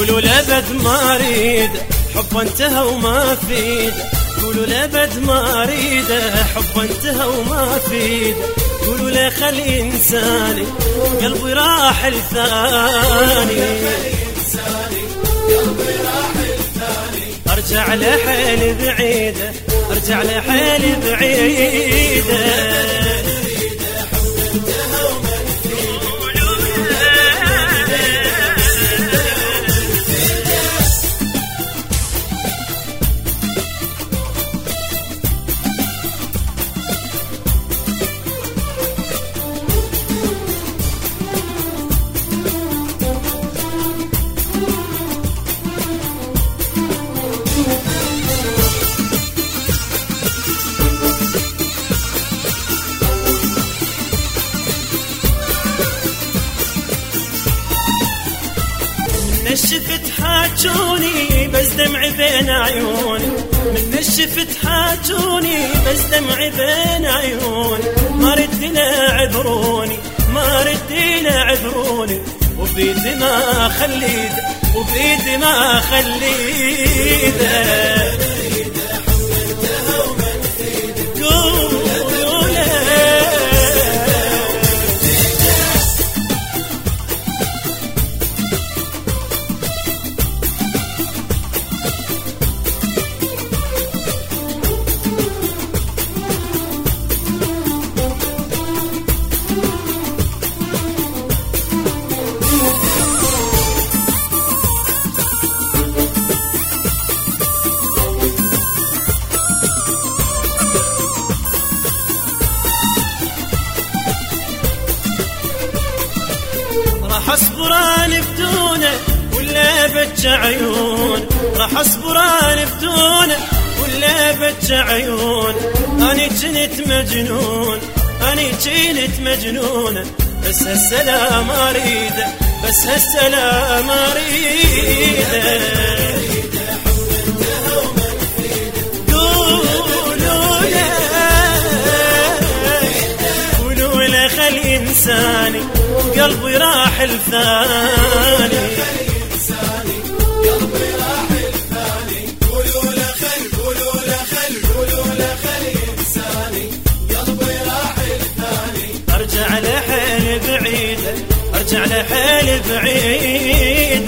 قولوا لابد ما أريد حب انتهى وما فيد قولوا لابد ما أريد حب انتهى وما فيد قولوا له خلي إنساني قلبي راح الثاني أرجع لحيل بعيده أرجع لحيل بعيده الشفت حاجوني بس دمعي بين عيوني. من الشفت حاجوني بس دمعي بين عيوني. ما رد عبروني ما رد عبروني وبيدي ما خليد وبيدي ما خليده راح اصبر أنا بدونه ولا بجع عيون. راح اصبر أنا بدونه ولا بجع عيون. أني كنت مجنون أني كنت مجنون. بس هالسلام أريده بس هالسلام أريده. الإنسان قلبي راح الثاني. أرجع لحيل بعيد أرجع لحيل بعيد.